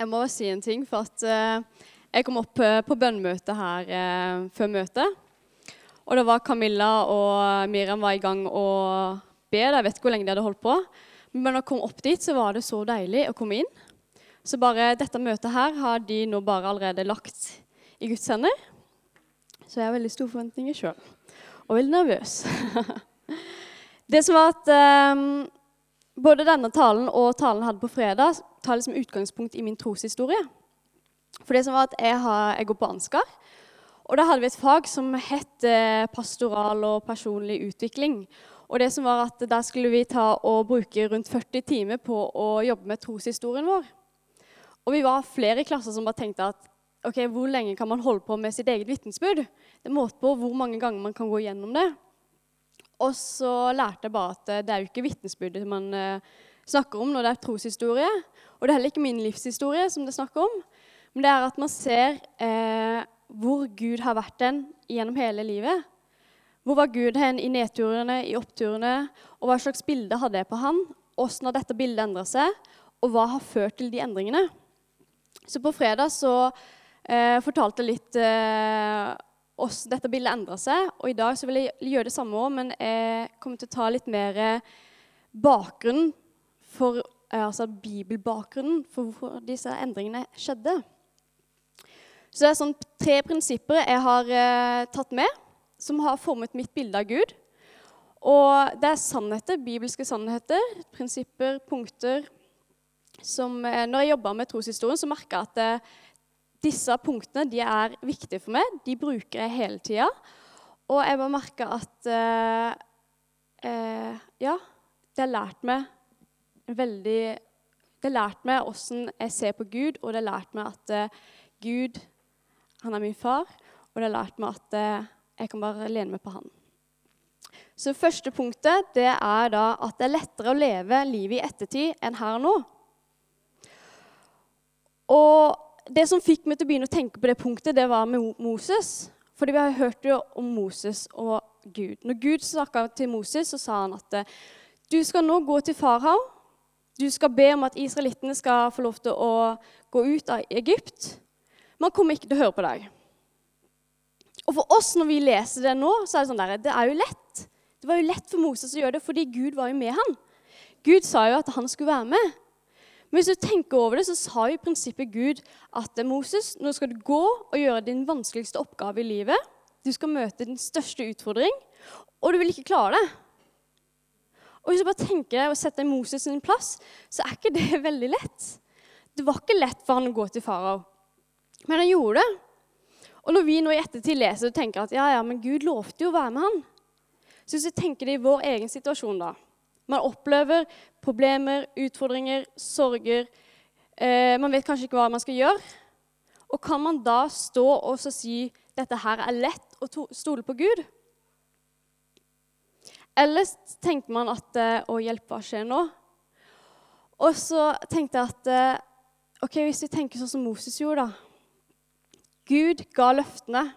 Jeg må si en ting, for at eh, jeg kom opp eh, på bønnmøte her eh, før møtet. Og det var Camilla og Miriam var i gang å be. Jeg vet ikke hvor lenge de hadde holdt på. Men når jeg kom opp dit, så var det så deilig å komme inn. Så bare dette møtet her har de nå bare allerede lagt i Guds hender. Så jeg har veldig store forventninger sjøl. Og veldig nervøs. det som var at både denne talen og talen jeg hadde på fredag, tar liksom utgangspunkt i min troshistorie. For det som var at jeg, har, jeg går på Ansgar, og da hadde vi et fag som het eh, pastoral og personlig utvikling. Og det som var at Der skulle vi ta og bruke rundt 40 timer på å jobbe med troshistorien vår. Og vi var flere i klasser som bare tenkte at ok, hvor lenge kan man holde på med sitt eget vitnesbyrd? Det er måte på hvor mange ganger man kan gå gjennom det. Og så lærte jeg bare at eh, det er jo ikke vitnesbyrdet man uh, snakker om når det er troshistorie. Og det er heller ikke min livshistorie som det snakker om. Men det er at man ser eh, hvor Gud har vært den gjennom hele livet. Hvor var Gud hen i nedturene, i oppturene? Og hva slags bilde hadde jeg på han? Åssen har dette bildet endra seg? Og hva har ført til de endringene? Så på fredag så eh, fortalte jeg litt eh, hvordan dette bildet endra seg. Og i dag så vil jeg gjøre det samme òg, men jeg kommer til å ta litt mer eh, bakgrunnen for eh, Altså bibelbakgrunnen for hvorfor disse endringene skjedde. Så det er sånn tre prinsipper jeg har eh, tatt med, som har formet mitt bilde av Gud. Og det er sannheter, bibelske sannheter, prinsipper, punkter som eh, Når jeg jobba med troshistorien, så merka jeg at eh, disse punktene de er viktige for meg. De bruker jeg hele tida. Og jeg bare merke at eh, eh, Ja, det har lært meg veldig Det har lært meg åssen jeg ser på Gud, og det har lært meg at eh, Gud han er min far, og det har lært meg at eh, jeg kan bare lene meg på han. Så første punktet det er da at det er lettere å leve livet i ettertid enn her og nå. Og det som fikk meg til å begynne å tenke på det punktet, det var med Moses. Fordi vi har hørt jo om Moses og Gud. Når Gud snakka til Moses, så sa han at du skal nå gå til farao. Du skal be om at israelittene skal få lov til å gå ut av Egypt. Man kommer ikke til å høre på deg. Og for oss når vi leser det nå, så er det sånn der, det er jo lett. Det var jo lett for Moses å gjøre det, fordi Gud var jo med han. Gud sa jo at han skulle være med. Men hvis du tenker over det, så sa jo i prinsippet Gud at Moses, nå skal du gå og gjøre din vanskeligste oppgave i livet. Du skal møte din største utfordring, og du vil ikke klare det. Og Hvis du bare tenker deg å sette Moses sin plass, så er ikke det veldig lett. Det var ikke lett for han å gå til farao. Men han gjorde det. Og når vi nå i ettertid leser og tenker at ja, ja, men Gud lovte jo å være med han, så hvis vi tenker det i vår egen situasjon, da Man opplever problemer, utfordringer, sorger. Eh, man vet kanskje ikke hva man skal gjøre. Og kan man da stå og si dette her er lett å stole på Gud? Ellers tenker man at eh, å, hjelp, hva skjer nå? Og så tenkte jeg at eh, ok, hvis vi tenker sånn som Moses gjorde, da Gud ga løftene,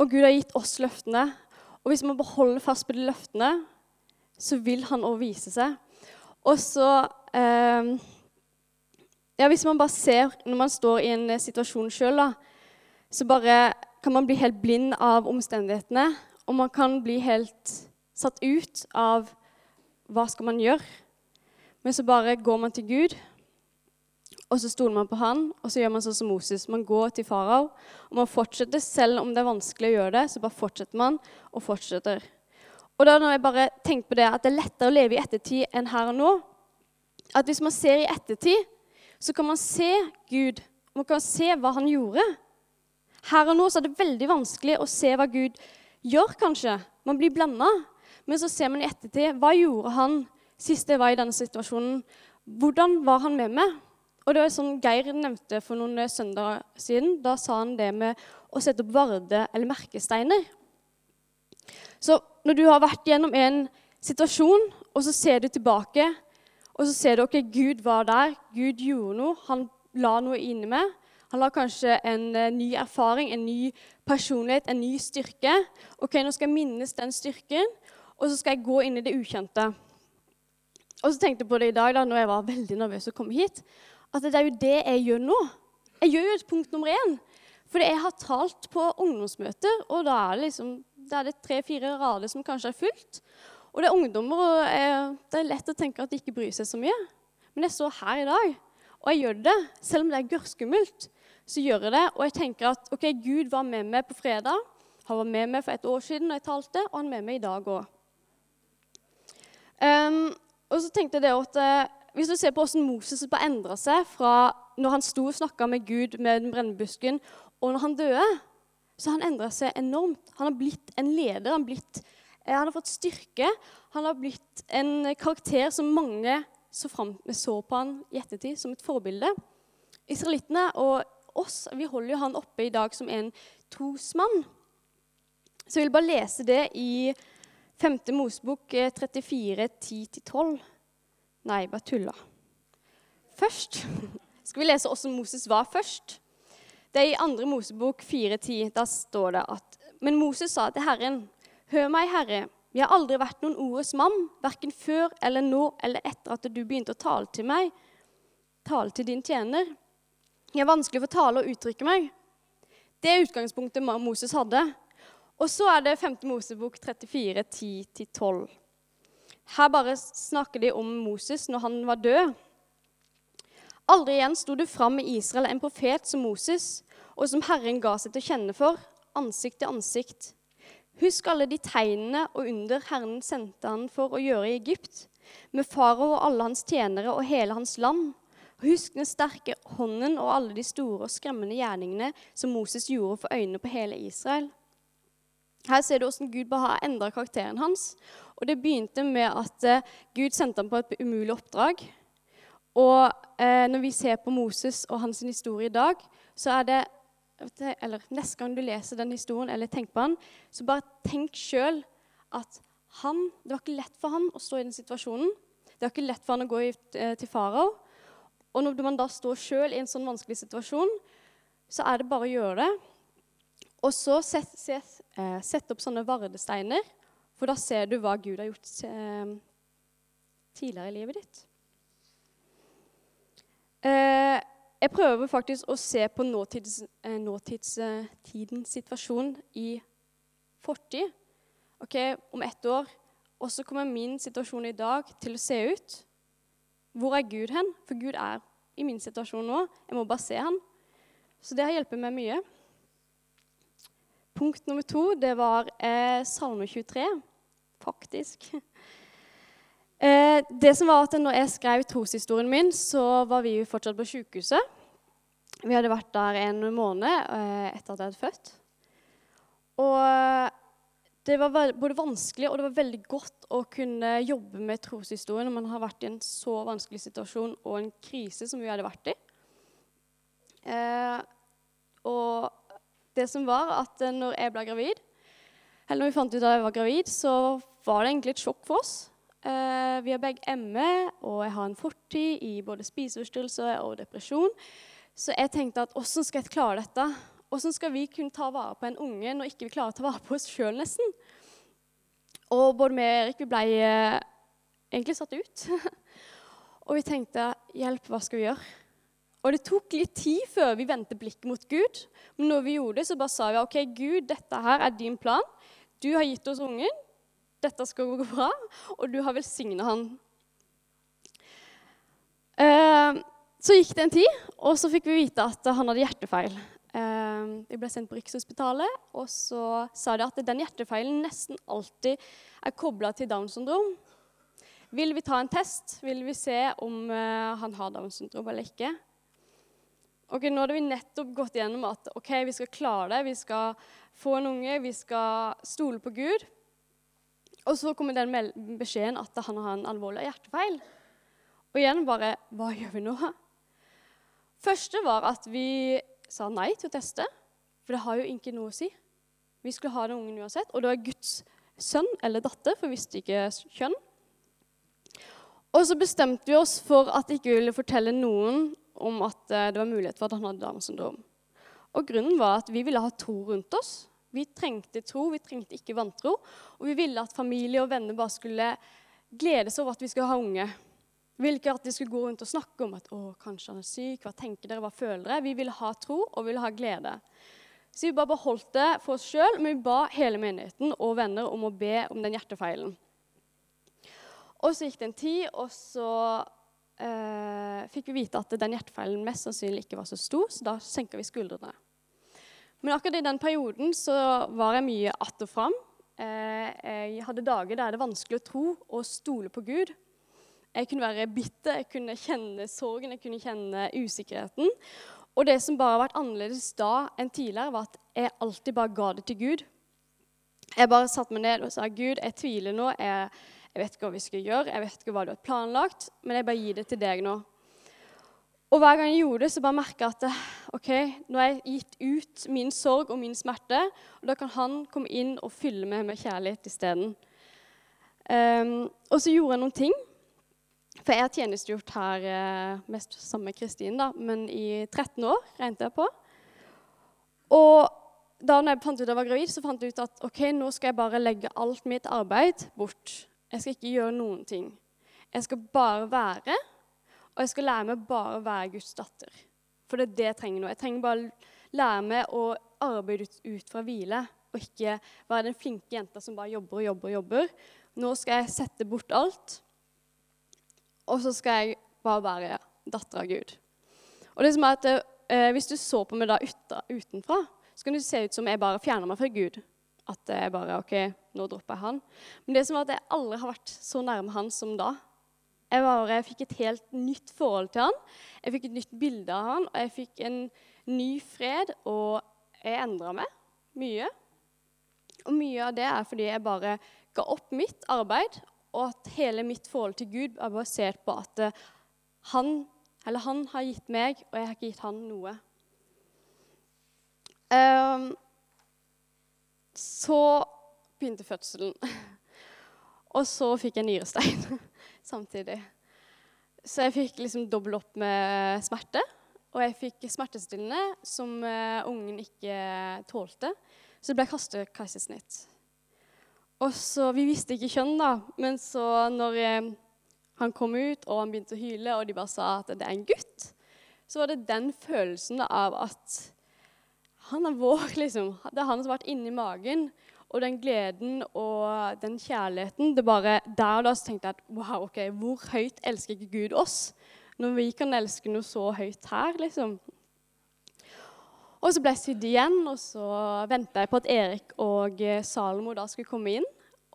og Gud har gitt oss løftene. Og hvis man beholder fast på de løftene, så vil han òg vise seg. Og så eh, Ja, hvis man bare ser Når man står i en situasjon sjøl, så bare kan man bli helt blind av omstendighetene. Og man kan bli helt satt ut av hva skal man gjøre. Men så bare går man til Gud, og så stoler man på han, og så gjør man sånn som Moses. Man går til farao, og man fortsetter. Selv om det er vanskelig å gjøre det, så bare fortsetter man og fortsetter. Og da når jeg bare tenker på det, at det er lettere å leve i ettertid enn her og nå At hvis man ser i ettertid, så kan man se Gud. Man kan se hva han gjorde. Her og nå så er det veldig vanskelig å se hva Gud gjør, kanskje. Man blir blanda. Men så ser man i ettertid hva gjorde han sist jeg var i denne situasjonen. Hvordan var han med meg? Og det var sånn Geir nevnte for noen søndager siden. Da sa han det med å sette opp varde eller merkesteiner. Så når du har vært gjennom en situasjon, og så ser du tilbake, og så ser du ok, Gud var der, Gud gjorde noe, han la noe inni meg. Han la kanskje en uh, ny erfaring, en ny personlighet, en ny styrke. Ok, Nå skal jeg minnes den styrken, og så skal jeg gå inn i det ukjente. Og så tenkte jeg på det i dag da når jeg var veldig nervøs å komme hit, at det er jo det jeg gjør nå. Jeg gjør jo et punkt nummer én. Fordi jeg har talt på ungdomsmøter, og da er det, liksom, det tre-fire rader som kanskje er fullt. Og det er ungdommer, og det er lett å tenke at de ikke bryr seg så mye. Men jeg står her i dag, og jeg gjør det. Selv om det er gørrskummelt, så gjør jeg det. Og jeg tenker at ok, Gud var med meg på fredag. Han var med meg for et år siden da jeg talte, og han er med meg i dag òg. Um, og så tenkte jeg det at uh, Hvis du ser på hvordan Moses bare endra seg fra når han sto og snakka med Gud med den brennebusken, og når han døde, så har han endra seg enormt. Han har blitt en leder. Han, blitt, eh, han har fått styrke. Han har blitt en karakter som mange så, frem, så på han i ettertid som et forbilde. Israelittene og oss vi holder jo han oppe i dag som en trosmann. Så jeg vil bare lese det i 5. Mosebok 34, eh, 10-12. Nei, bare tulla. Først skal vi lese hvordan Moses var først. Det er i 2. Mosebok 4.10. Da står det at Men Moses sa til Herren, Hør meg, Herre, jeg har aldri vært noen ordets mann, verken før eller nå eller etter at du begynte å tale til meg, tale til din tjener. Jeg er vanskelig for tale og uttrykke meg. Det er utgangspunktet Moses hadde. Og så er det 5. Mosebok 34, 10-12. Her bare snakker de om Moses når han var død. Aldri igjen sto det fram i Israel en profet som Moses, og som Herren ga seg til å kjenne for, ansikt til ansikt. Husk alle de tegnene og under Herren sendte han for å gjøre i Egypt, med farao og alle hans tjenere og hele hans land. Husk den sterke hånden og alle de store og skremmende gjerningene som Moses gjorde for øynene på hele Israel. Her ser du hvordan Gud bare har endra karakteren hans. Og Det begynte med at eh, Gud sendte ham på et umulig oppdrag. Og eh, når vi ser på Moses og hans historie i dag, så er det eller Neste gang du leser den historien eller tenker på han, så bare tenk sjøl at han, det var ikke lett for han å stå i den situasjonen. Det var ikke lett for han å gå i, til farao. Og når man da står sjøl i en sånn vanskelig situasjon, så er det bare å gjøre det. Og så sett, set, set opp sånne vardesteiner, for da ser du hva Gud har gjort eh, tidligere i livet ditt. Eh, jeg prøver faktisk å se på nåtids, eh, nåtidstidens situasjon i fortid. Ok, Om ett år. Og så kommer min situasjon i dag til å se ut. Hvor er Gud hen? For Gud er i min situasjon nå. Jeg må bare se han. Så det har hjulpet meg mye. Punkt nummer to det var eh, Salme 23, faktisk. Eh, det som var at når jeg skrev troshistorien min, så var vi jo fortsatt på sykehuset. Vi hadde vært der en måned eh, etter at jeg hadde født. Og eh, det var både vanskelig og det var veldig godt å kunne jobbe med troshistorien når man har vært i en så vanskelig situasjon og en krise som vi hadde vært i. Eh, og det som var at eh, når jeg ble gravid, eller når vi fant ut at jeg var gravid, så var det egentlig et sjokk for oss. Uh, vi har begge ME, og jeg har en fortid i både spiseforstyrrelser og depresjon. Så jeg tenkte at åssen skal jeg klare dette? Åssen skal vi kunne ta vare på en unge når ikke vi klarer å ta vare på oss sjøl, nesten? Og både vi og Erik vi ble uh, egentlig satt ut. og vi tenkte hjelp, hva skal vi gjøre? Og det tok litt tid før vi vendte blikket mot Gud. Men når vi gjorde det, så bare sa vi ok, Gud, dette her er din plan. Du har gitt oss ungen dette skal gå bra, og du har velsigna han. Eh, så gikk det en tid, og så fikk vi vite at han hadde hjertefeil. Eh, vi ble sendt på Rikshospitalet, og så sa de at den hjertefeilen nesten alltid er kobla til Downs syndrom. Vil vi ta en test? Vil vi se om eh, han har Downs syndrom eller ikke? Ok, Nå hadde vi nettopp gått gjennom at ok, vi skal klare det, vi skal få en unge, vi skal stole på Gud. Og så kommer den beskjeden at han har en alvorlig hjertefeil. Og igjen bare Hva gjør vi nå? Første var at vi sa nei til å teste, for det har jo ikke noe å si. Vi skulle ha den ungen uansett, og det var Guds sønn eller datter, for vi visste ikke kjønn. Og så bestemte vi oss for at vi ikke ville fortelle noen om at eh, det var mulighet for at han hadde Downs. Og grunnen var at vi ville ha tro rundt oss. Vi trengte tro, vi trengte ikke vantro. Og vi ville at familie og venner bare skulle glede seg over at vi skulle ha unge. Vi ville ikke at de skulle gå rundt og snakke om at å, kanskje han er syk, hva tenker dere, hva føler dere? Vi ville ha tro og ville ha glede. Så vi bare beholdt det for oss sjøl, men vi ba hele menigheten og venner om å be om den hjertefeilen. Og så gikk det en tid, og så eh, fikk vi vite at den hjertefeilen mest sannsynlig ikke var så stor, så da senka vi skuldrene. Men akkurat i den perioden så var jeg mye att og fram. Eh, jeg hadde dager der det er vanskelig å tro og stole på Gud. Jeg kunne være bitter, jeg kunne kjenne sorgen, jeg kunne kjenne usikkerheten. Og det som bare har vært annerledes da enn tidligere, var at jeg alltid bare ga det til Gud. Jeg bare satte meg ned og sa, 'Gud, jeg tviler nå. Jeg, jeg vet ikke hva vi skal gjøre, jeg vet ikke hva du har planlagt, men jeg bare gir det til deg nå.' Og hver gang jeg gjorde det, så bare merka jeg at ok, nå har jeg gitt ut min sorg og min smerte, og da kan han komme inn og fylle meg med kjærlighet isteden. Um, og så gjorde jeg noen ting. For jeg har tjenestegjort her eh, mest sammen med Kristin, da, men i 13 år regnet jeg på. Og da jeg fant ut at jeg var gravid, så fant jeg ut at ok, nå skal jeg bare legge alt mitt arbeid bort. Jeg skal ikke gjøre noen ting. Jeg skal bare være, og jeg skal lære meg bare å være Guds datter. For det er det jeg trenger nå. Jeg trenger bare lære meg å arbeide ut fra hvile, og ikke være den flinke jenta som bare jobber og jobber og jobber. Nå skal jeg sette bort alt og så skal jeg bare være datter av Gud. Og det som er at eh, Hvis du så på meg da utenfra, så kan det se ut som jeg bare fjerner meg fra Gud. At jeg bare OK, nå dropper jeg han. Men det som er at jeg aldri har vært så nærme han som da. Jeg, var, jeg fikk et helt nytt forhold til han. Jeg fikk et nytt bilde av han, og jeg fikk en ny fred. Og jeg endra meg mye. Og mye av det er fordi jeg bare ga opp mitt arbeid og at hele mitt forhold til Gud er basert på at han, han, han har gitt meg, og jeg har ikke gitt han noe. Um, så begynte fødselen. Og så fikk jeg nyrestein samtidig. Så jeg fikk liksom dobbelt opp med smerte. Og jeg fikk smertestillende som uh, ungen ikke tålte. Så det ble kastekeisersnitt. Og så, Vi visste ikke kjønn, da, men så når eh, han kom ut og han begynte å hyle, og de bare sa at det er en gutt, så var det den følelsen av at han er vår, liksom. Det er han som har vært inni magen. Og den gleden og den kjærligheten det bare Der og da så tenkte jeg at wow, ok, hvor høyt elsker ikke Gud oss? Når vi kan elske noe så høyt her, liksom. Og så ble jeg sydd igjen, og så venta jeg på at Erik og eh, Salomo da skulle komme inn.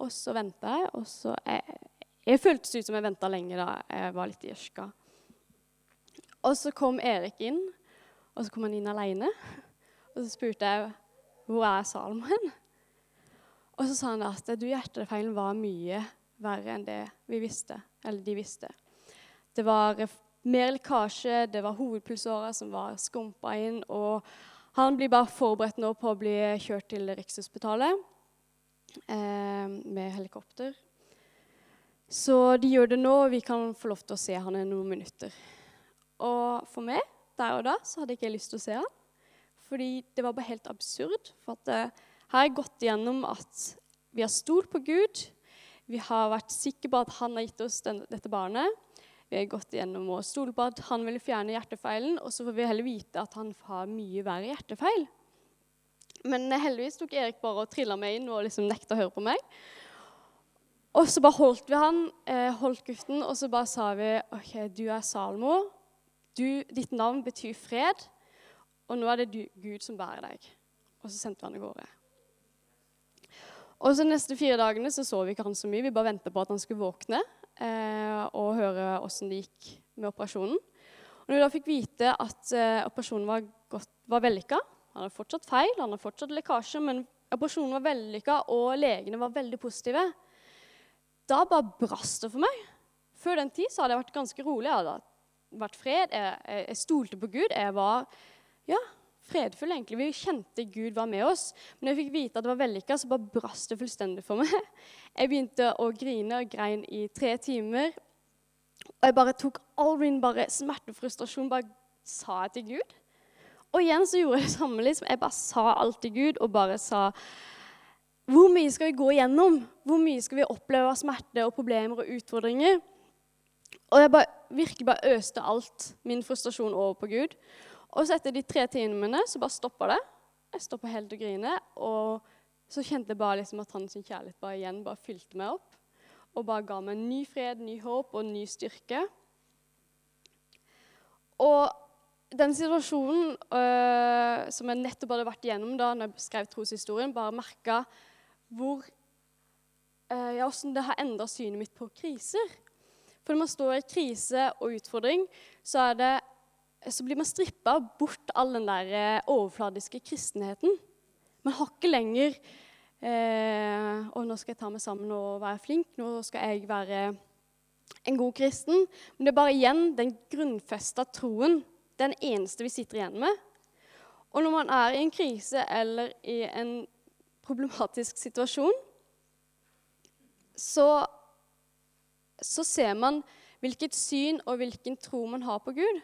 Og så venta jeg, og så Jeg, jeg føltes ut som jeg venta lenge da jeg var litt i ørska. Og så kom Erik inn, og så kom han inn aleine. Og så spurte jeg hvor er Salomo hen? Og så sa han at du, hjertefeilen var mye verre enn det vi visste. Eller de visste. Det var mer lekkasje, det var hovedpulsårer som var skumpa inn. og han blir bare forberedt nå på å bli kjørt til Rikshospitalet eh, med helikopter. Så de gjør det nå, og vi kan få lov til å se han i noen minutter. Og for meg, der og da, så hadde jeg ikke lyst til å se han. Fordi det var bare helt absurd. For at eh, har jeg gått igjennom at vi har stolt på Gud. Vi har vært sikre på at han har gitt oss den, dette barnet. Vi har gått gjennom å stole på at han ville fjerne hjertefeilen, og så får vi heller vite at han har mye verre hjertefeil. Men heldigvis tok Erik bare og trilla meg inn og liksom nekta å høre på meg. Og så bare holdt vi han, eh, holdt gutten, og så bare sa vi OK, du er Salmo. Du, ditt navn betyr fred, og nå er det du, Gud som bærer deg. Og så sendte vi han av gårde. Og så neste fire dagene så, vi ikke han så mye. Vi bare venta på at han skulle våkne eh, og høre åssen det gikk med operasjonen. Og når vi da fikk vite at eh, operasjonen var, godt, var vellykka Han hadde fortsatt feil, han hadde fortsatt lekkasje, men operasjonen var vellykka, og legene var veldig positive. Da bare brast det for meg. Før den tid så hadde jeg vært ganske rolig. Jeg hadde vært fred, jeg, jeg, jeg stolte på Gud. Jeg var ja, fredfull, egentlig. Vi kjente Gud var med oss. Men når jeg fikk vite at det var vellykka, så bare brast det fullstendig for meg. Jeg begynte å grine og grein i tre timer. Og jeg bare tok all min bare smerte og frustrasjon bare sa jeg til Gud. Og igjen så gjorde jeg det samme. liksom. Jeg bare sa alt til Gud og bare sa hvor mye skal vi gå igjennom? Hvor mye skal vi oppleve av smerte og problemer og utfordringer? Og jeg bare, virkelig bare øste alt min frustrasjon over på Gud. Og så etter de tre timene så bare stoppa det. Jeg stoppa helt å grine. Og så kjente jeg bare liksom at hans kjærlighet bare igjen bare fylte meg opp. Og bare ga meg ny fred, ny håp og ny styrke. Og den situasjonen øh, som jeg nettopp hadde vært igjennom da når jeg skrev troshistorien, bare merka hvor øh, ja, hvordan det har endra synet mitt på kriser. For når man står i krise og utfordring, så, er det, så blir man strippa bort all den der øh, overfladiske kristenheten. Man har ikke lenger eh, Og nå skal jeg ta meg sammen og være flink. Nå skal jeg være en god kristen. Men det er bare igjen den grunnfesta troen. Den eneste vi sitter igjen med. Og når man er i en krise eller i en problematisk situasjon, så, så ser man hvilket syn og hvilken tro man har på Gud.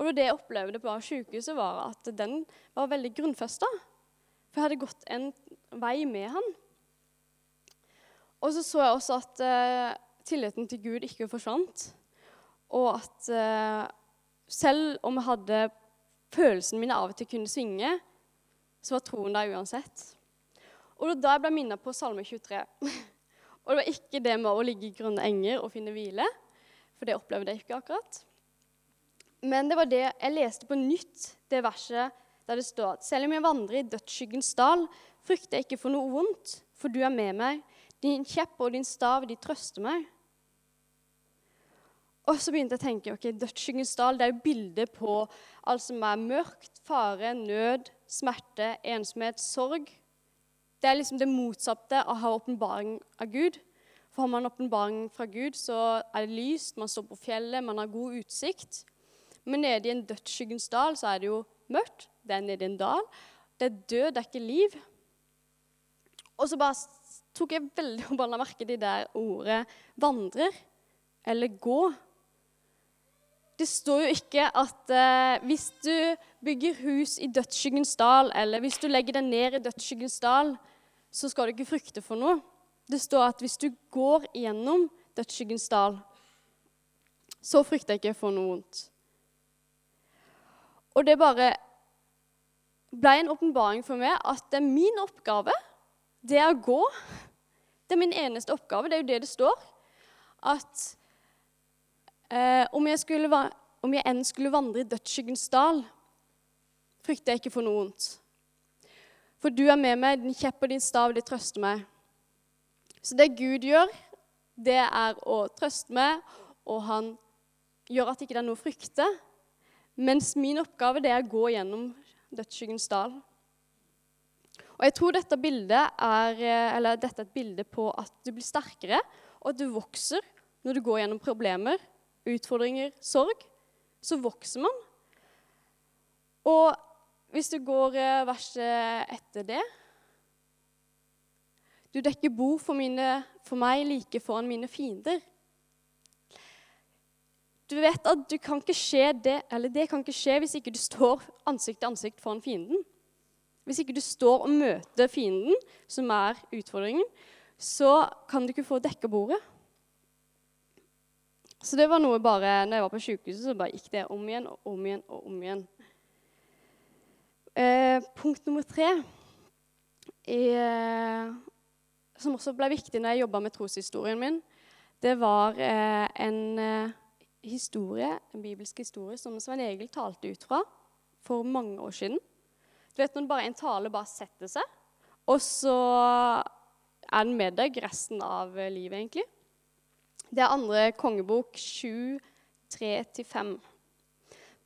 Og det jeg opplevde på sykehuset, var at den var veldig grunnfesta. For jeg hadde gått en vei med han. Og så så jeg også at uh, tilliten til Gud ikke forsvant. Og at uh, selv om jeg hadde følelsene mine av og til kunne svinge, så var troen der uansett. Og da jeg ble minnet på Salme 23. og det var ikke det med å ligge i grønne enger og finne hvile, for det opplevde jeg ikke akkurat. Men det var det jeg leste på nytt, det verset der det står at selv om jeg vandrer i dødsskyggens dal, frykter jeg ikke for noe vondt, for du er med meg. Din kjepp og din stav, de trøster meg. Og så begynte jeg å tenke ok, dødsskyggens dal det er jo bildet på alt som er mørkt, fare, nød, smerte, ensomhet, sorg. Det er liksom det motsatte av å ha åpenbaring av Gud. For har man åpenbaring fra Gud, så er det lyst, man står på fjellet, man har god utsikt. Men nede i en dødsskyggens dal så er det jo mørkt. Det er nede i en dal. Det er død, det er ikke liv. Og så bare tok jeg veldig forbanna merke de der ordet 'vandrer' eller 'gå'. Det står jo ikke at eh, hvis du bygger hus i dødsskyggens dal, eller hvis du legger deg ned i dødsskyggens dal, så skal du ikke frykte for noe. Det står at hvis du går gjennom dødsskyggens dal, så frykter jeg ikke for noe vondt. Og det bare ble en åpenbaring for meg at det er min oppgave, det er å gå. Det er min eneste oppgave. Det er jo det det står. At eh, om, jeg skulle, om jeg enn skulle vandre i dødsskyggens dal, frykter jeg ikke for noe vondt. For du er med meg, din kjepp og din stav, de trøster meg. Så det Gud gjør, det er å trøste meg, og han gjør at det ikke er noe å frykte. Mens min oppgave det er å gå gjennom dødsskyggens dal. Og jeg tror dette, er, dette er et bilde på at du blir sterkere, og at du vokser når du går gjennom problemer, utfordringer, sorg. Så vokser man. Og hvis du går eh, verset etter det Du dekker bord for, mine, for meg like foran mine fiender. Du vet at du kan ikke skje det, eller det kan ikke skje hvis ikke du står ansikt til ansikt foran fienden. Hvis ikke du står og møter fienden, som er utfordringen, så kan du ikke få dekka bordet. Så det var noe bare, når jeg var på sykehuset, så bare gikk det om igjen og om igjen og om igjen. Eh, punkt nummer tre, eh, som også ble viktig når jeg jobba med troshistorien min, det var eh, en eh, historie, en bibelsk historie som Svein Egil talte ut fra for mange år siden. Du vet når bare en tale bare setter seg, og så er den med deg resten av livet, egentlig. Det er andre kongebok 7, 3-5.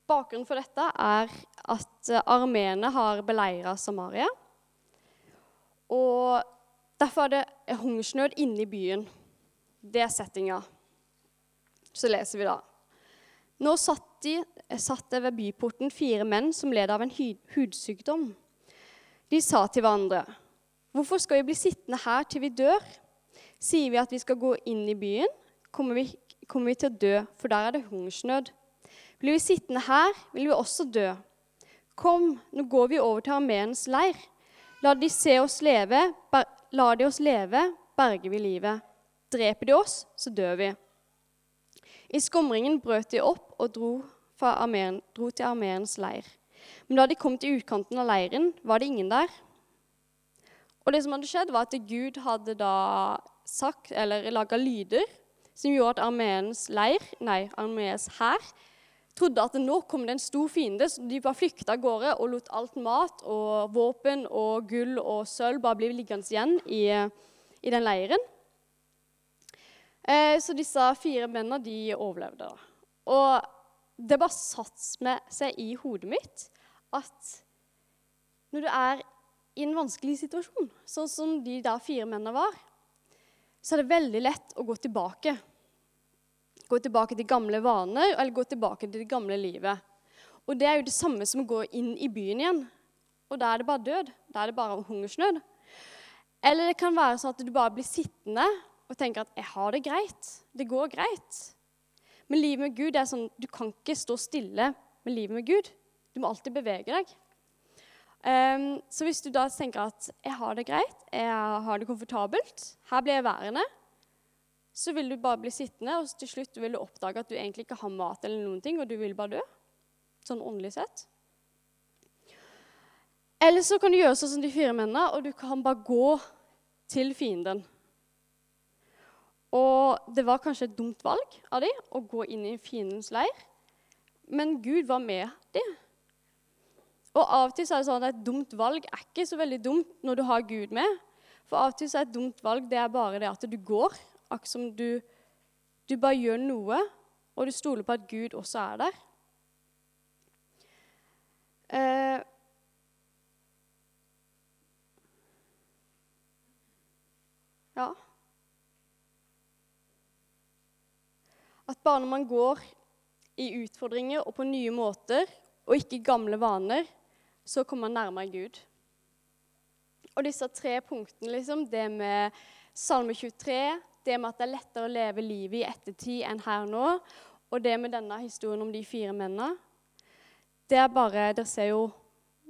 Bakgrunnen for dette er at armeene har beleira Samaria. Og derfor er det hungersnød inne i byen. Det er settinga. Så leser vi da. Nå satt, de, satt det ved byporten fire menn som led av en hudsykdom. De sa til hverandre, 'Hvorfor skal vi bli sittende her til vi dør?' 'Sier vi at vi skal gå inn i byen, kommer vi, kommer vi til å dø, for der er det hungersnød.' Blir vi sittende her, vil vi også dø. Kom, nå går vi over til armeens leir. La de se oss leve, la de oss leve, berger vi livet. Dreper de oss, så dør vi. I skumringen brøt de opp og dro, armeren, dro til armeens leir. Men da de kom til utkanten av leiren, var det ingen der. Og det som hadde skjedd, var at Gud hadde da sagt, eller laga lyder som gjorde at armeens leir, nei, armeens hær trodde at nå kom det en stor fiende, så de bare flykta av gårde og lot alt mat og våpen og gull og sølv bare bli liggende igjen i, i den leiren. Eh, så disse fire mennene de overlevde. da. Og det bare satte seg i hodet mitt at når du er i en vanskelig situasjon, sånn som de der fire mennene var, så er det veldig lett å gå tilbake. Gå tilbake til gamle vaner eller gå tilbake til det gamle livet. Og det er jo det samme som å gå inn i byen igjen. Og da er det bare død. Da er det bare hungersnød. Eller det kan være sånn at du bare blir sittende og tenker at 'jeg har det greit'. Det går greit. Men livet med Gud er sånn du kan ikke stå stille med livet med Gud. Du må alltid bevege deg. Um, så hvis du da tenker at 'jeg har det greit, jeg har det komfortabelt', her blir jeg værende, så vil du bare bli sittende, og til slutt vil du oppdage at du egentlig ikke har mat, eller noen ting, og du vil bare dø. Sånn åndelig sett. Eller så kan du gjøre sånn som de fire mennene, og du kan bare gå til fienden. Og det var kanskje et dumt valg av dem å gå inn i fiendens leir, men Gud var med dem. Og av og til er det sånn at et dumt valg er ikke så veldig dumt når du har Gud med. For av og til er et dumt valg det er bare det at du går. Akkurat som du, du bare gjør noe, og du stoler på at Gud også er der. Eh, ja At bare når man går i utfordringer og på nye måter, og ikke gamle vaner, så kommer man nærmere Gud. Og disse tre punktene, liksom, det med Salme 23, det med at det er lettere å leve livet i ettertid enn her nå, og det med denne historien om de fire mennene, det er bare Dere ser jo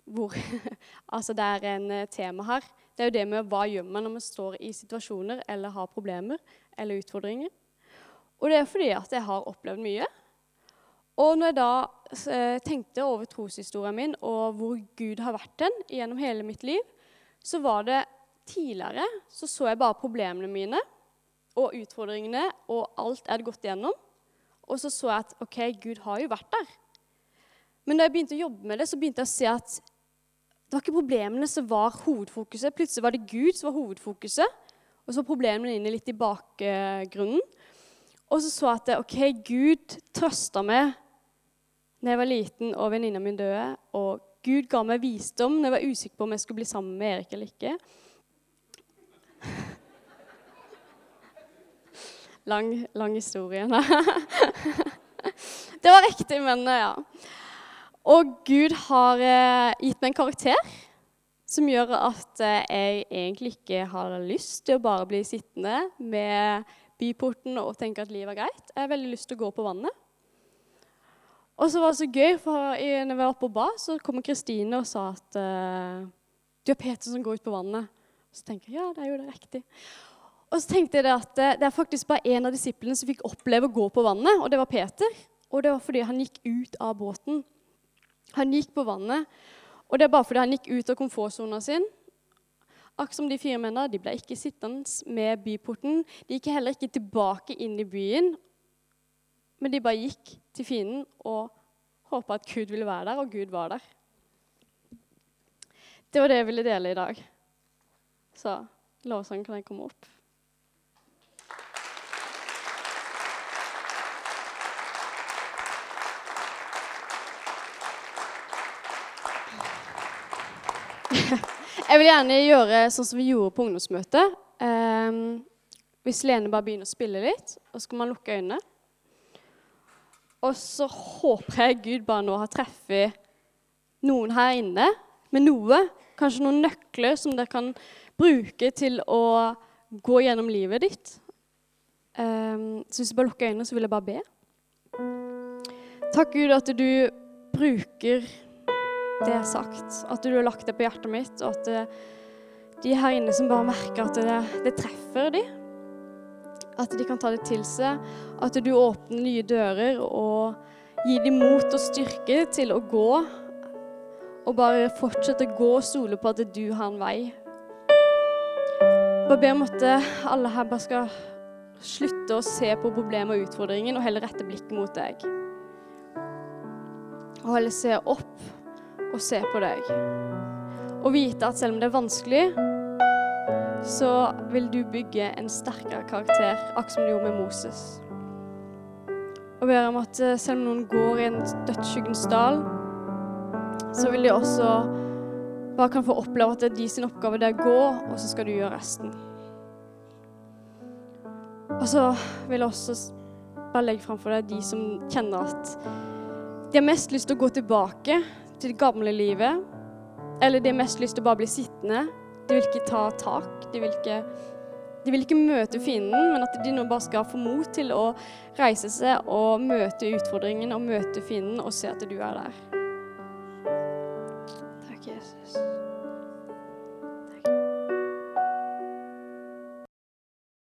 hvor Altså, det er en eh, tema her. Det er jo det med hva gjør man når man står i situasjoner eller har problemer eller utfordringer. Og det er fordi at jeg har opplevd mye. Og når jeg da eh, tenkte over troshistorien min og hvor Gud har vært den gjennom hele mitt liv, så var det tidligere så så jeg bare problemene mine og utfordringene, og alt jeg hadde gått igjennom. Og så så jeg at OK, Gud har jo vært der. Men da jeg begynte å jobbe med det, så begynte jeg å se at det var ikke problemene som var hovedfokuset. Plutselig var det Gud som var hovedfokuset, og så var problemene inne litt i bakgrunnen. Og så så at OK, Gud trøsta meg da jeg var liten og venninna mi døde. Og Gud ga meg visdom når jeg var usikker på om jeg skulle bli sammen med Erik eller ikke. Lang, lang historie. det var riktig, men ja. Og Gud har eh, gitt meg en karakter som gjør at eh, jeg egentlig ikke har lyst til å bare bli sittende med byporten og tenke at livet er greit. Jeg har veldig lyst til å gå på vannet. Og så var det så gøy, for når jeg var oppe og ba, så kom Kristine og sa at uh, du er Peter som går ut på vannet. Og så tenker jeg ja, det er jo det riktig. Og så tenkte jeg at uh, det er faktisk bare en av disiplene som fikk oppleve å gå på vannet, og det var Peter. Og det var fordi han gikk ut av båten. Han gikk på vannet. Og det er bare fordi han gikk ut av komfortsona sin. Akkurat som de fire mennene, de ble ikke sittende med byporten. De gikk heller ikke tilbake inn i byen men de bare gikk til fienden og håpa at Gud ville være der, og Gud var der. Det var det jeg ville dele i dag. Så lovsangen kan jeg komme opp. Jeg vil gjerne gjøre sånn som vi gjorde på ungdomsmøtet. Um, hvis Lene bare begynner å spille litt, og så kan man lukke øynene. Og så håper jeg Gud bare nå har treffet noen her inne med noe. Kanskje noen nøkler som dere kan bruke til å gå gjennom livet ditt. Um, så hvis du bare lukker øynene, så vil jeg bare be. Takk, Gud, at du bruker det er sagt. At du har lagt det på hjertet mitt, og at de her inne som bare merker at det, det treffer de. At de kan ta det til seg. At du åpner nye dører og gir dem mot og styrke til å gå. Og bare fortsette å gå og stole på at du har en vei. Bare ber om at alle her bare skal slutte å se på problemet og utfordringen, og heller rette blikket mot deg. Og heller se opp og se på deg. Og vite at selv om det er vanskelig, så vil du bygge en sterkere karakter, akkurat som du gjorde med Moses. Og ber om at eh, selv om noen går i en dødsskyggens dal, så vil de også bare kan få oppleve at det er de sin oppgave det er å gå, og så skal du gjøre resten. Og så vil jeg også bare legge fram for deg de som kjenner at de har mest lyst til å gå tilbake til det gamle livet, eller de har mest lyst til å bare bli sittende. De vil ikke ta tak. De vil ikke, de vil ikke møte fienden, men at de nå bare skal få mot til å reise seg og møte utfordringen og møte fienden og se at du er der.